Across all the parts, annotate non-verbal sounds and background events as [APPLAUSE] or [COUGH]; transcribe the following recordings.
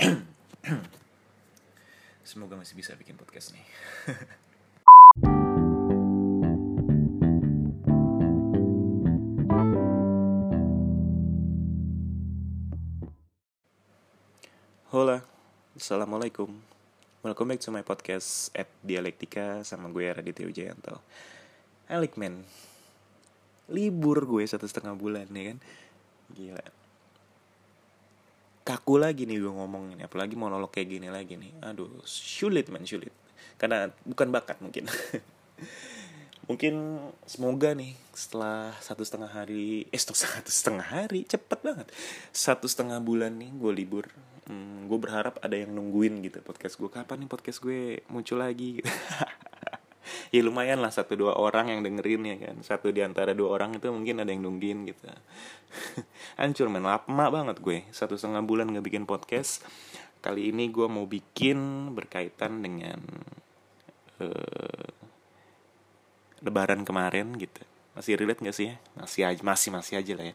[CLEARS THROAT] Semoga masih bisa bikin podcast nih. [LAUGHS] Hola, Assalamualaikum. Welcome back to my podcast at Dialektika sama gue Raditya Wijayanto. Alik men Libur gue satu setengah bulan ya kan? Gila Kaku lagi nih gue ngomong ini Apalagi monolog kayak gini lagi nih. Aduh sulit men sulit. Karena bukan bakat mungkin. [LAUGHS] Mungkin semoga nih setelah satu setengah hari Eh satu setengah hari cepet banget. Satu setengah bulan nih gue libur hmm, gue berharap ada yang nungguin gitu podcast gue. Kapan nih podcast gue muncul lagi? gitu. [LAUGHS] ya lumayan lah satu dua orang yang dengerin ya kan. Satu di antara dua orang itu mungkin ada yang nungguin gitu. [LAUGHS] Hancur men. Lama banget gue. Satu setengah bulan nggak bikin podcast. Kali ini gue mau bikin berkaitan dengan uh, lebaran kemarin gitu. Masih relate gak sih ya? Masih aja masih masih aja lah ya.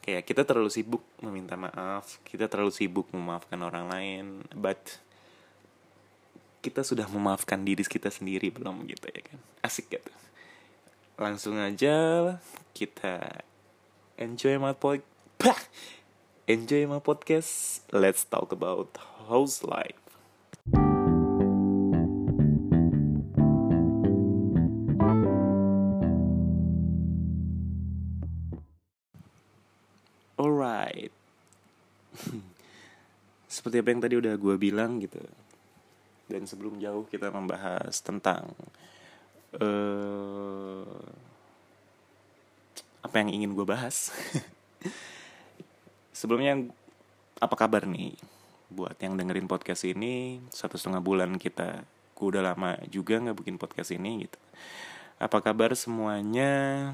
Kayak kita terlalu sibuk meminta maaf. Kita terlalu sibuk memaafkan orang lain. But kita sudah memaafkan diri kita sendiri belum gitu ya kan? Asik gitu langsung aja kita enjoy my pod enjoy my podcast. Let's talk about house life. Alright. [LAUGHS] Seperti apa yang tadi udah gue bilang gitu. Dan sebelum jauh kita membahas tentang uh, apa yang ingin gue bahas. [LAUGHS] Sebelumnya apa kabar nih buat yang dengerin podcast ini satu setengah bulan kita gue udah lama juga nggak bikin podcast ini gitu. Apa kabar semuanya?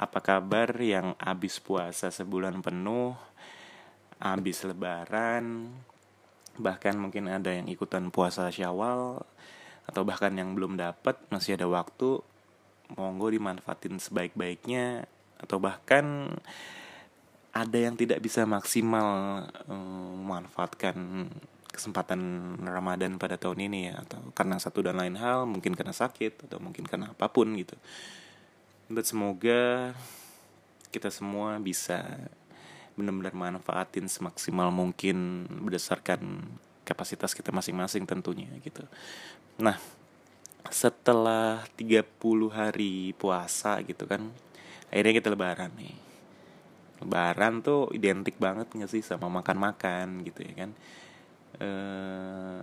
Apa kabar yang abis puasa sebulan penuh, abis lebaran, bahkan mungkin ada yang ikutan puasa syawal, atau bahkan yang belum dapat masih ada waktu, monggo dimanfaatin sebaik-baiknya, atau bahkan ada yang tidak bisa maksimal um, memanfaatkan kesempatan Ramadan pada tahun ini ya atau karena satu dan lain hal mungkin karena sakit atau mungkin karena apa pun gitu. But semoga kita semua bisa benar-benar manfaatin semaksimal mungkin berdasarkan kapasitas kita masing-masing tentunya gitu. Nah, setelah 30 hari puasa gitu kan, akhirnya kita lebaran nih. Lebaran tuh identik banget gak sih sama makan-makan gitu ya kan. Eh,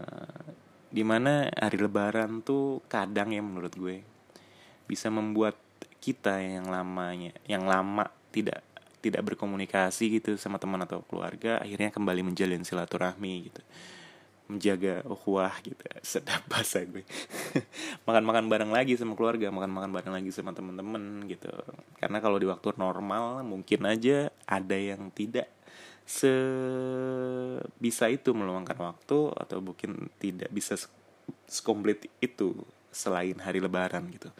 di mana hari lebaran tuh kadang ya menurut gue bisa membuat kita yang lamanya yang lama tidak tidak berkomunikasi gitu sama teman atau keluarga akhirnya kembali menjalin silaturahmi gitu. Menjaga ukhuwah gitu. [LAUGHS] Sedap bahasa gue. [LAUGHS] Makan-makan bareng lagi sama keluarga makan-makan bareng lagi sama teman-teman gitu. Karena kalau di waktu normal mungkin aja ada yang tidak se bisa itu meluangkan waktu atau mungkin tidak bisa sekomplit itu selain hari lebaran gitu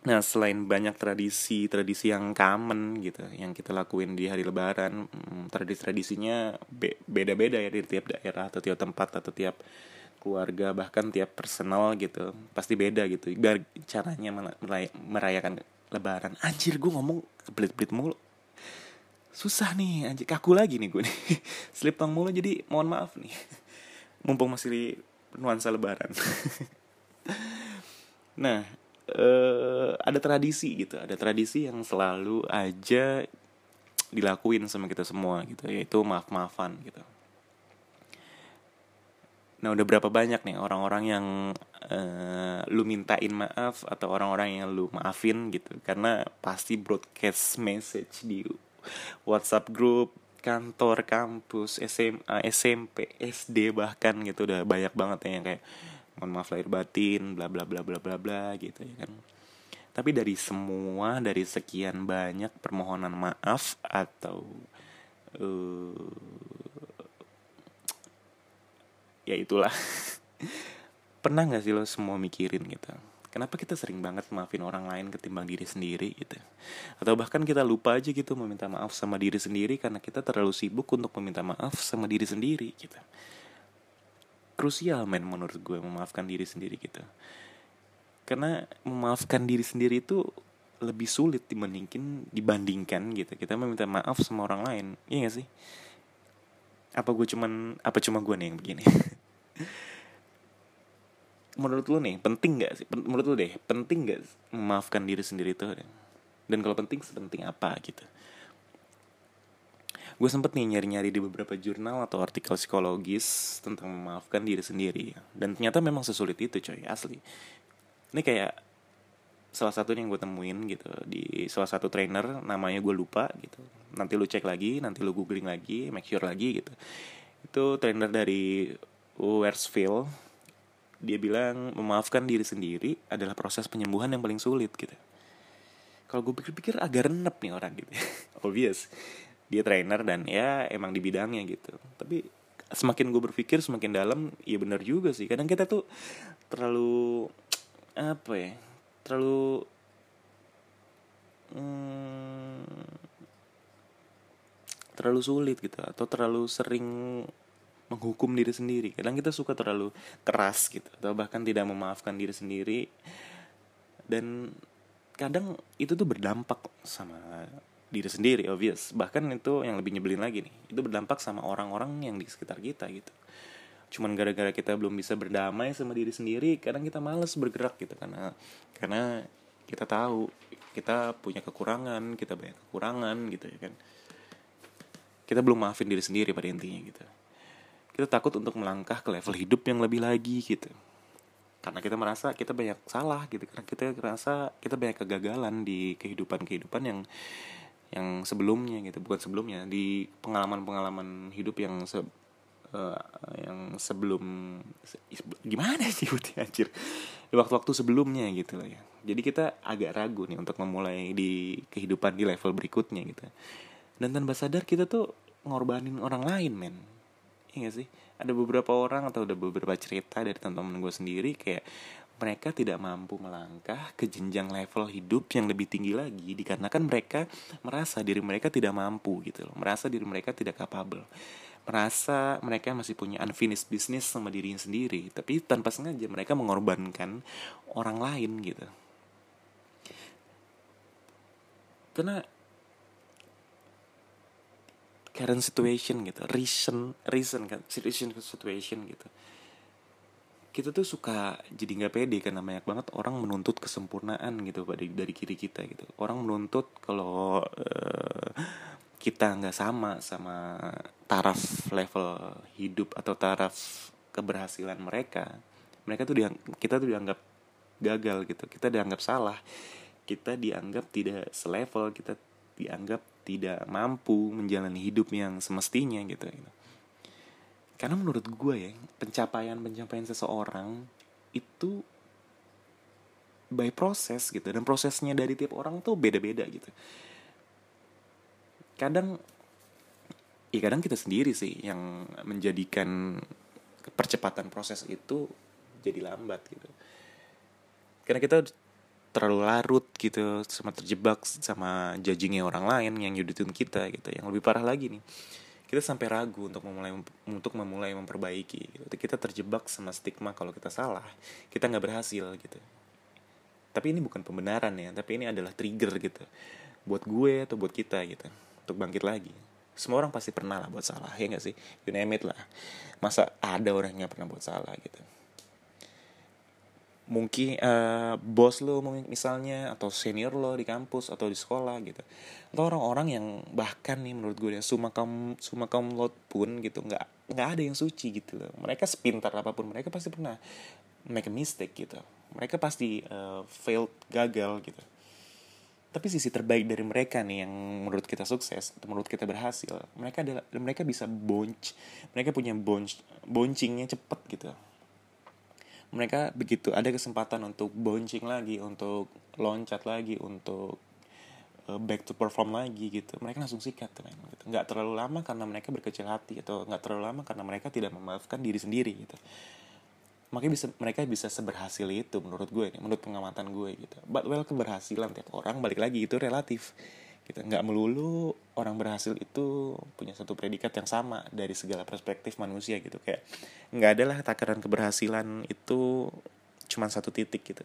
Nah selain banyak tradisi-tradisi yang common gitu Yang kita lakuin di hari lebaran hmm, Tradisi-tradisinya be beda-beda ya di tiap daerah atau tiap tempat atau tiap keluarga Bahkan tiap personal gitu Pasti beda gitu. Biar caranya meray merayakan lebaran. Anjir gue ngomong kebelit-belit mulu. Susah nih anjir kaku lagi nih gue nih. [LAUGHS] Slip mulu jadi mohon maaf nih. Mumpung masih nuansa lebaran. [LAUGHS] Nah uh, ada tradisi gitu. Ada tradisi yang selalu aja dilakuin sama kita semua gitu yaitu maaf maafan gitu. Nah udah berapa banyak nih orang-orang yang uh, lu mintain maaf atau orang-orang yang lu maafin gitu? Karena pasti broadcast message di WhatsApp group kantor kampus SMA SMP SD bahkan gitu udah banyak banget ya yang kayak mohon maaf lahir batin bla bla bla bla bla bla gitu ya kan. Tapi dari semua dari sekian banyak permohonan maaf atau uh, ya itulah. [LAUGHS] Pernah nggak sih lo semua mikirin gitu? Kenapa kita sering banget maafin orang lain ketimbang diri sendiri gitu? Atau bahkan kita lupa aja gitu meminta maaf sama diri sendiri karena kita terlalu sibuk untuk meminta maaf sama diri sendiri gitu krusial men menurut gue memaafkan diri sendiri gitu. Karena memaafkan diri sendiri itu lebih sulit dibandingkan dibandingkan gitu. Kita meminta maaf sama orang lain iya gak sih? Apa gue cuman apa cuma gue nih yang begini? [LAUGHS] Menurut lu nih penting gak sih? Menurut lu deh penting gak memaafkan diri sendiri itu? Dan kalau penting sepenting apa gitu gue sempet nih nyari-nyari di beberapa jurnal atau artikel psikologis tentang memaafkan diri sendiri. Dan ternyata memang sesulit itu coy asli. Ini kayak salah satu yang gue temuin gitu di salah satu trainer namanya gue lupa gitu. Nanti lu cek lagi nanti lu googling lagi make sure lagi gitu. Itu trainer dari Wersfield dia bilang memaafkan diri sendiri adalah proses penyembuhan yang paling sulit gitu. Kalau gue pikir-pikir agak renep nih orang gitu. [LAUGHS] Obvious dia trainer dan ya emang di bidangnya gitu. Tapi semakin gue berpikir semakin dalam ya benar juga sih. Kadang kita tuh terlalu apa ya terlalu hmm, terlalu sulit gitu atau terlalu sering menghukum diri sendiri. Kadang kita suka terlalu keras gitu atau bahkan tidak memaafkan diri sendiri. Dan kadang itu tuh berdampak sama diri sendiri obvious. Bahkan itu yang lebih nyebelin lagi nih. Itu berdampak sama orang-orang yang di sekitar kita gitu. Cuman gara-gara kita belum bisa berdamai sama diri sendiri kadang kita males bergerak gitu karena karena kita tahu kita punya kekurangan kita banyak kekurangan gitu ya kan. Kita belum maafin diri sendiri pada intinya gitu. Kita takut untuk melangkah ke level hidup yang lebih lagi gitu. Karena kita merasa kita banyak salah gitu. Karena kita merasa kita banyak kegagalan di kehidupan kehidupan yang yang sebelumnya gitu bukan sebelumnya di pengalaman-pengalaman hidup yang se uh, yang sebelum gimana sih buatnya anjir? Di waktu-waktu sebelumnya gitu loh ya. Jadi kita agak ragu nih untuk memulai di kehidupan di level berikutnya gitu. Dan tanpa sadar kita tuh ngorbanin orang lain men. Iya sih? Ada beberapa orang atau ada beberapa cerita dari teman-teman gue sendiri kayak mereka tidak mampu melangkah ke jenjang level hidup yang lebih tinggi lagi dikarenakan mereka merasa diri mereka tidak mampu gitu loh. Merasa diri mereka tidak capable. Merasa mereka masih punya unfinished business sama dirinya sendiri tapi tanpa sengaja mereka mengorbankan orang lain gitu. Karena current situation gitu reason reason situation situation gitu kita tuh suka jadi nggak pede karena banyak banget orang menuntut kesempurnaan gitu dari dari kiri kita gitu. Orang menuntut kalau uh, kita nggak sama sama taraf level hidup atau taraf keberhasilan mereka mereka tuh diang kita tuh dianggap gagal gitu. Kita dianggap salah kita dianggap tidak selevel kita dianggap tidak mampu menjalani hidup yang semestinya gitu, gitu karena menurut gue ya pencapaian-pencapaian seseorang itu by proses gitu dan prosesnya dari tiap orang tuh beda-beda gitu. Kadang ya kadang kita sendiri sih yang menjadikan percepatan proses itu jadi lambat gitu. Karena kita terlalu larut gitu sama terjebak sama judgingnya orang lain yang yuditin kita gitu. Yang lebih parah lagi nih kita sampai ragu untuk memulai untuk memulai memperbaiki gitu. kita terjebak sama stigma kalau kita salah. Kita nggak berhasil gitu. Tapi ini bukan pembenaran ya tapi ini adalah trigger gitu. Buat gue atau buat kita gitu untuk bangkit lagi. Semua orang pasti pernah lah buat salah ya nggak sih? You name it lah. Masa ada orang yang pernah buat salah gitu mungkin uh, bos lo misalnya atau senior lo di kampus atau di sekolah gitu. Atau orang-orang yang bahkan nih menurut gue ya suma kaum suma kaum lot pun gitu nggak nggak ada yang suci gitu. Loh mereka sepintar apa pun mereka pasti pernah make a mistake gitu. Mereka pasti uh, failed gagal gitu. Tapi sisi terbaik dari mereka nih yang menurut kita sukses atau menurut kita berhasil mereka adalah mereka bisa bonch mereka punya bonch boncingnya cepet gitu mereka begitu ada kesempatan untuk bouncing lagi untuk loncat lagi untuk uh, back to perform lagi gitu. Mereka langsung sikat kan gitu. Nggak terlalu lama karena mereka berkecil hati atau nggak terlalu lama karena mereka tidak memaafkan diri sendiri gitu. Makanya bisa mereka bisa seberhasil itu menurut gue menurut pengamatan gue gitu. But well keberhasilan tiap orang balik lagi itu relatif gitu. Nggak melulu orang berhasil itu punya satu predikat yang sama dari segala perspektif manusia gitu. Kayak nggak ada lah takaran keberhasilan itu cuma satu titik gitu.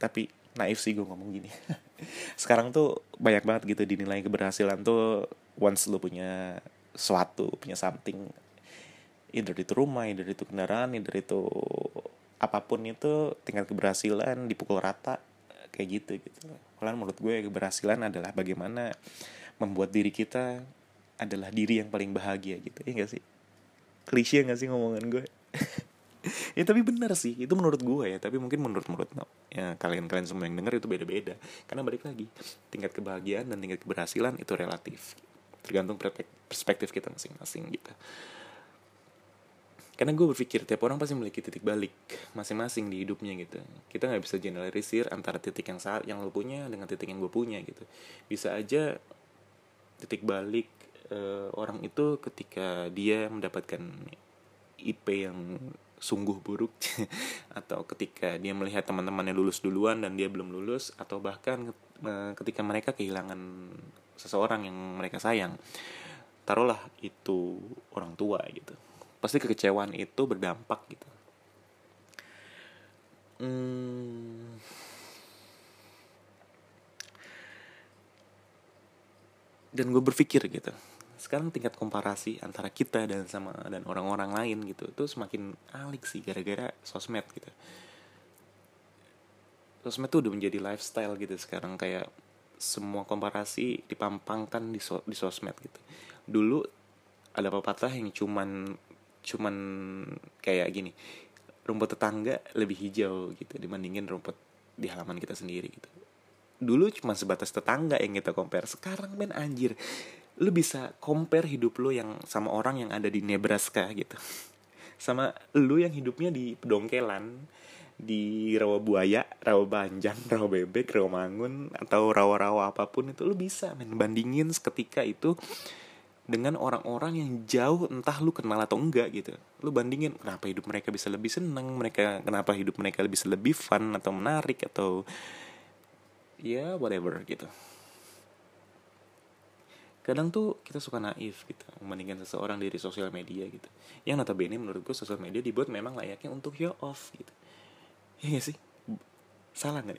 Tapi naif sih gue ngomong gini. [LAUGHS] Sekarang tuh banyak banget gitu dinilai keberhasilan tuh once lu punya suatu punya something either itu rumah either itu kendaraan either itu apa pun itu tingkat keberhasilan dipukul rata kayak gitu gitu kalau menurut gue keberhasilan adalah bagaimana membuat diri kita adalah diri yang paling bahagia gitu. Ya gak sih? Klise gak sih ngomongan gue? [LAUGHS] Ya tapi benar sih itu menurut gue ya. Tapi mungkin menurut menurut ya kalian kalian semua yang dengar itu beda beda karena balik lagi tingkat kebahagiaan dan tingkat keberhasilan itu relatif. Tergantung perspektif kita masing-masing gitu karena gue berpikir tiap orang pasti memiliki titik balik masing-masing di hidupnya gitu. Kita nggak bisa generalisir antara titik yang saat yang lo punya dengan titik yang gue punya gitu. Bisa aja titik balik uh, orang itu ketika dia mendapatkan IP yang sungguh buruk [LAUGHS] atau ketika dia melihat teman-temannya lulus duluan dan dia belum lulus atau bahkan uh, ketika mereka kehilangan seseorang yang mereka sayang taruhlah itu orang tua gitu pasti kekecewaan itu berdampak gitu. Hmm, dan gue berpikir gitu. Sekarang tingkat komparasi antara kita dan sama dan orang-orang lain gitu itu semakin alik sih gara-gara sosmed gitu. Sosmed tuh udah menjadi lifestyle gitu sekarang kayak semua komparasi dipampangkan di, so, di sosmed gitu. Dulu ada pepatah yang cuman cuman kayak gini rumput tetangga lebih hijau gitu dibandingin rumput di halaman kita sendiri gitu. Dulu cuma sebatas tetangga yang kita compare sekarang men anjir lu bisa compare hidup lu yang sama orang yang ada di Nebraska gitu sama lu yang hidupnya di pedongkelan di rawa buaya, rawa banjang, rawa bebek, rawa mangun atau rawa-rawa apa pun itu lu bisa men bandingin seketika itu dengan orang-orang yang jauh entah lu kenal atau enggak gitu. Lu bandingin kenapa hidup mereka bisa lebih seneng mereka kenapa hidup mereka bisa lebih fun atau menarik atau ya whatever gitu. Kadang tuh kita suka naif gitu membandingkan seseorang dari sosial media gitu. Yang notabene menurut gue sosial media dibuat memang layaknya untuk show off gitu. Ya gak sih? Salah nggak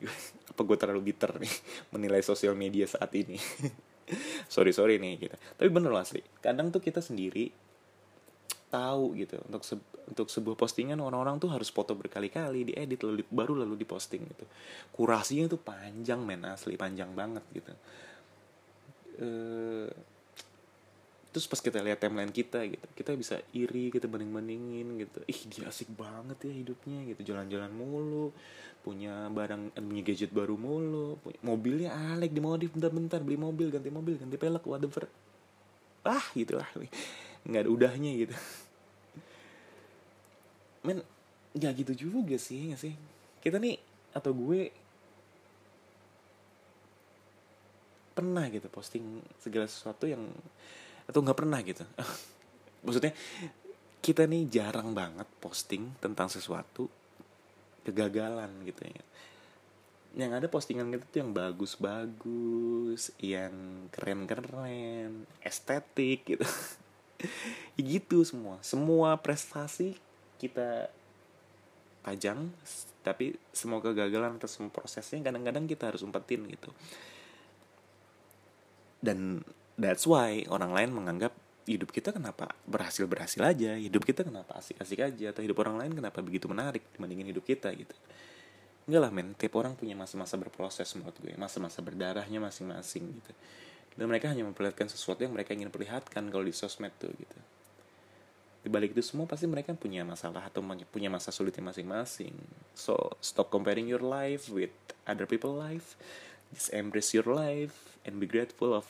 apa gue terlalu bitter nih menilai sosial media saat ini [LAUGHS] [LAUGHS] sorry sorry nih kita tapi bener loh asli kadang tuh kita sendiri tahu gitu untuk se untuk sebuah postingan orang-orang tuh harus foto berkali-kali diedit lalu baru lalu diposting gitu. Kurasinya tuh panjang men asli panjang banget gitu. Uh, terus pas kita lihat timeline kita gitu kita bisa iri kita banding bandingin gitu. Ih dia asik banget ya hidupnya gitu. Jalan-jalan mulu punya barang eh, punya gadget baru mulu punya, mobilnya alek dimodif bentar-bentar beli mobil ganti mobil ganti pelek whatever ah gitulah nggak ada udahnya gitu. Men nggak gitu juga sih nggak sih? Kita nih atau gue pernah gitu posting segala sesuatu yang atau nggak pernah gitu. [LAUGHS] Maksudnya kita nih jarang banget posting tentang sesuatu kegagalan gitu ya. Yang ada postingan kita tuh yang bagus-bagus yang keren-keren estetik gitu. Ya [LAUGHS] gitu semua. Semua prestasi kita pajang tapi semua kegagalan atau semua prosesnya kadang-kadang kita harus umpetin gitu. Dan that's why orang lain menganggap hidup kita kenapa berhasil berhasil aja hidup kita kenapa asik asik aja atau hidup orang lain kenapa begitu menarik dibandingin hidup kita gitu. Enggak lah men. Tiap orang punya masa-masa berproses menurut gue masa-masa berdarahnya masing-masing gitu. Dan mereka hanya memperlihatkan sesuatu yang mereka ingin perlihatkan kalau di sosmed tuh gitu. Di balik itu semua pasti mereka punya masalah atau punya masa sulitnya masing-masing. So stop comparing your life with other people life. Just embrace your life and be grateful of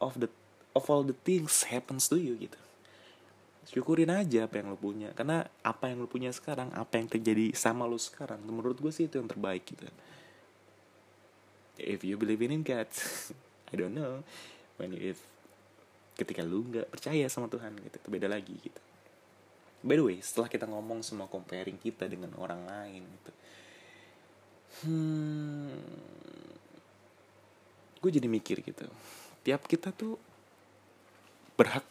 of the of all the things happens to you gitu. Syukurin aja apa yang lo punya. Karena apa yang lo punya sekarang apa yang terjadi sama lo sekarang menurut gue sih itu yang terbaik gitu. If you believe in God [LAUGHS] I don't know. When you if ketika lu nggak percaya sama Tuhan gitu itu beda lagi gitu. By the way setelah kita ngomong semua comparing kita dengan orang lain gitu. Hmm, gue jadi mikir gitu tiap kita tuh berhak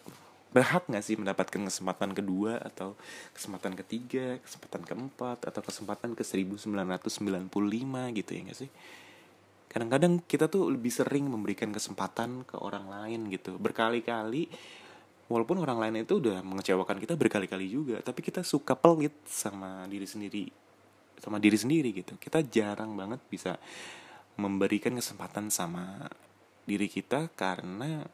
berhak nggak sih mendapatkan kesempatan kedua atau kesempatan ketiga, kesempatan keempat atau kesempatan ke 1995 gitu ya gak sih? Kadang-kadang kita tuh lebih sering memberikan kesempatan ke orang lain gitu. Berkali-kali walaupun orang lain itu udah mengecewakan kita berkali-kali juga, tapi kita suka pelit sama diri sendiri sama diri sendiri gitu. Kita jarang banget bisa memberikan kesempatan sama diri kita karena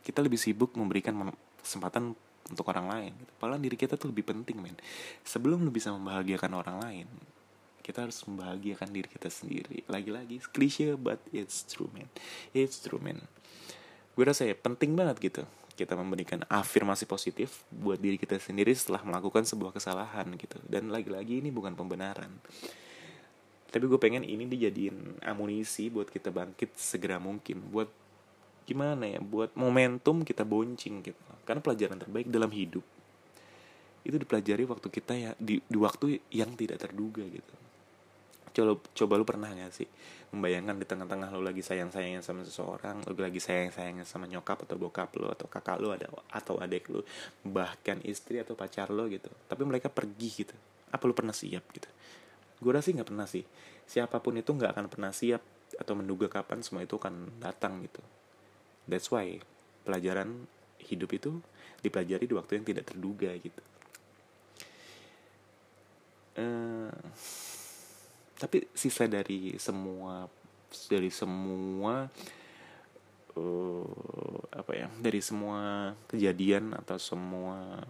kita lebih sibuk memberikan kesempatan untuk orang lain. Padahal diri kita tuh lebih penting men. Sebelum lu bisa membahagiakan orang lain kita harus membahagiakan diri kita sendiri. Lagi-lagi klise but it's true man it's true man gue rasa ya penting banget gitu kita memberikan afirmasi positif buat diri kita sendiri setelah melakukan sebuah kesalahan gitu. Dan lagi-lagi ini bukan pembenaran tapi gue pengen ini dijadiin amunisi buat kita bangkit segera mungkin. Buat gimana ya? Buat momentum kita boncing gitu. Karena pelajaran terbaik dalam hidup itu dipelajari waktu kita ya di, di waktu yang tidak terduga gitu. Coba coba lu pernah gak sih membayangkan di tengah-tengah lu lagi sayang sayangnya sama seseorang lu lagi sayang sayangnya sama nyokap atau bokap lu atau kakak lu ada atau adik lu bahkan istri atau pacar lu gitu tapi mereka pergi gitu. Apa lu pernah siap gitu gue rasa sih nggak pernah sih siapa pun itu nggak akan pernah siap atau menduga kapan semua itu akan datang gitu That's why pelajaran hidup itu dipelajari di waktu yang tidak terduga gitu. Uh, tapi sisa dari semua dari semua uh, apa ya dari semua kejadian atau semua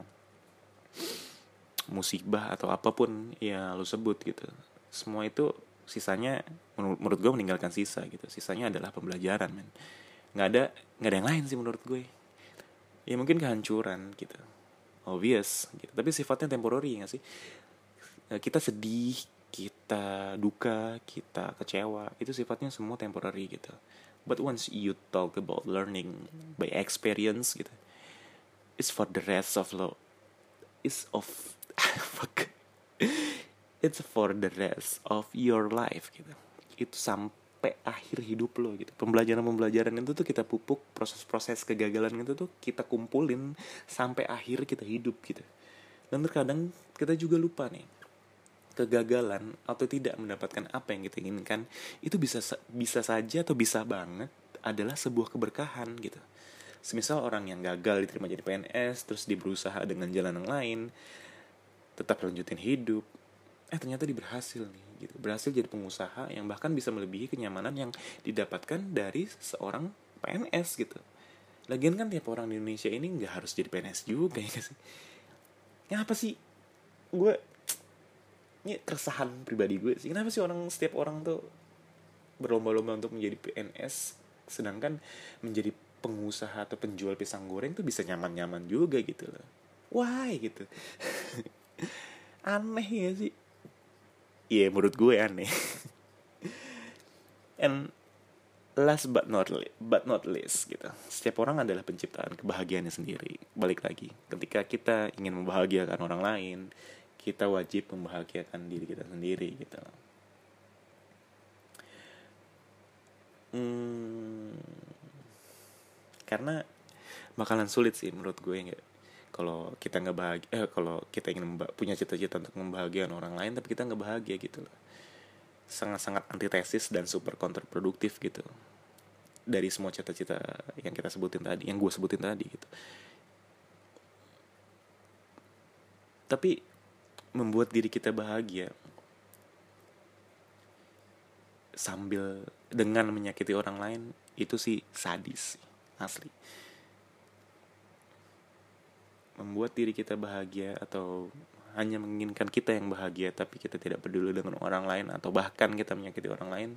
musibah atau apa pun ya lu sebut gitu. Semua itu sisanya menurut, menurut gue meninggalkan sisa gitu. Sisanya adalah pembelajaran men. Nggak ada nggak ada yang lain sih menurut gue ya mungkin kehancuran gitu. Obvious gitu. Tapi sifatnya temporary nggak sih? Eh, kita sedih kita duka kita kecewa itu sifatnya semua temporary gitu. But once you talk about learning by experience gitu it's for the rest of lo it's of [LAUGHS] fuck. It's for the rest of your life gitu. Itu sampai sampai akhir hidup lo gitu. Pembelajaran-pembelajaran itu tuh kita pupuk proses-proses kegagalan itu tuh kita kumpulin sampai akhir kita hidup gitu. Dan terkadang kita juga lupa nih kegagalan atau tidak mendapatkan apa yang kita inginkan itu bisa bisa saja atau bisa banget adalah sebuah keberkahan gitu semisal orang yang gagal diterima jadi PNS terus dia berusaha dengan jalan yang lain tetap lanjutin hidup eh ternyata dia berhasil nih gitu. Berhasil jadi pengusaha yang bahkan bisa melebihi kenyamanan yang didapatkan dari seorang PNS gitu. Lagian kan tiap orang di Indonesia ini nggak harus jadi PNS juga ya sih? Ya apa sih? Gue ini keresahan pribadi gue sih. Kenapa sih orang setiap orang tuh berlomba-lomba untuk menjadi PNS sedangkan menjadi pengusaha atau penjual pisang goreng tuh bisa nyaman-nyaman juga gitu loh. Why gitu? [LAUGHS] Aneh ya sih. Iya yeah, menurut gue aneh. [LAUGHS] And last but not but not least gitu. Setiap orang adalah penciptaan kebahagiaannya sendiri. Balik lagi ketika kita ingin membahagiakan orang lain kita wajib membahagiakan diri kita sendiri gitu. Hmm, karena bakalan sulit sih menurut gue nggak kalau kita nggak bahagia eh, kalau kita ingin punya cita-cita untuk membahagiakan orang lain tapi kita nggak bahagia gitu loh. Sangat-sangat antitesis dan super kontraproduktif gitu. Dari semua cita-cita yang kita sebutin tadi yang gue sebutin tadi gitu. Tapi membuat diri kita bahagia sambil dengan menyakiti orang lain itu sih sadis asli. Membuat diri kita bahagia atau hanya menginginkan kita yang bahagia tapi kita tidak peduli dengan orang lain atau bahkan kita menyakiti orang lain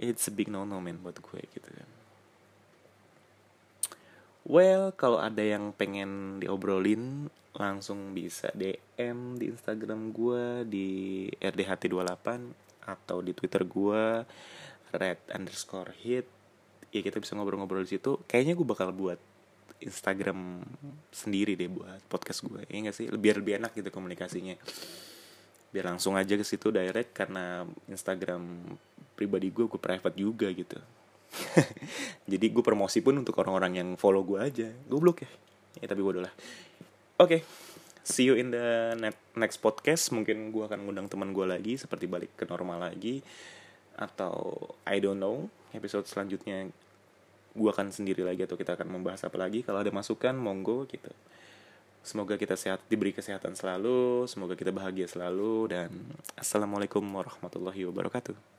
it's a big no no man buat gue gitu kan. Well kalau ada yang pengen diobrolin langsung bisa DM di Instagram gue di rdht28 atau di Twitter gue red underscore hit ya kita bisa ngobrol-ngobrol di situ kayaknya gue bakal buat Instagram sendiri deh buat podcast gue ya gak sih? Biar lebih enak gitu komunikasinya. Biar langsung aja ke situ direct karena Instagram pribadi gue gue private juga gitu. [LAUGHS] Jadi gue promosi pun untuk orang-orang yang follow gue aja. Gue blok ya? Ya tapi bodoh lah. Oke okay. see you in the next podcast. Mungkin gue akan ngundang teman gue lagi seperti balik ke normal lagi. Atau I don't know episode selanjutnya gue akan sendiri lagi atau kita akan membahas apa lagi kalau ada masukan monggo gitu Semoga kita sehat, diberi kesehatan selalu, semoga kita bahagia selalu dan assalamualaikum warahmatullahi wabarakatuh.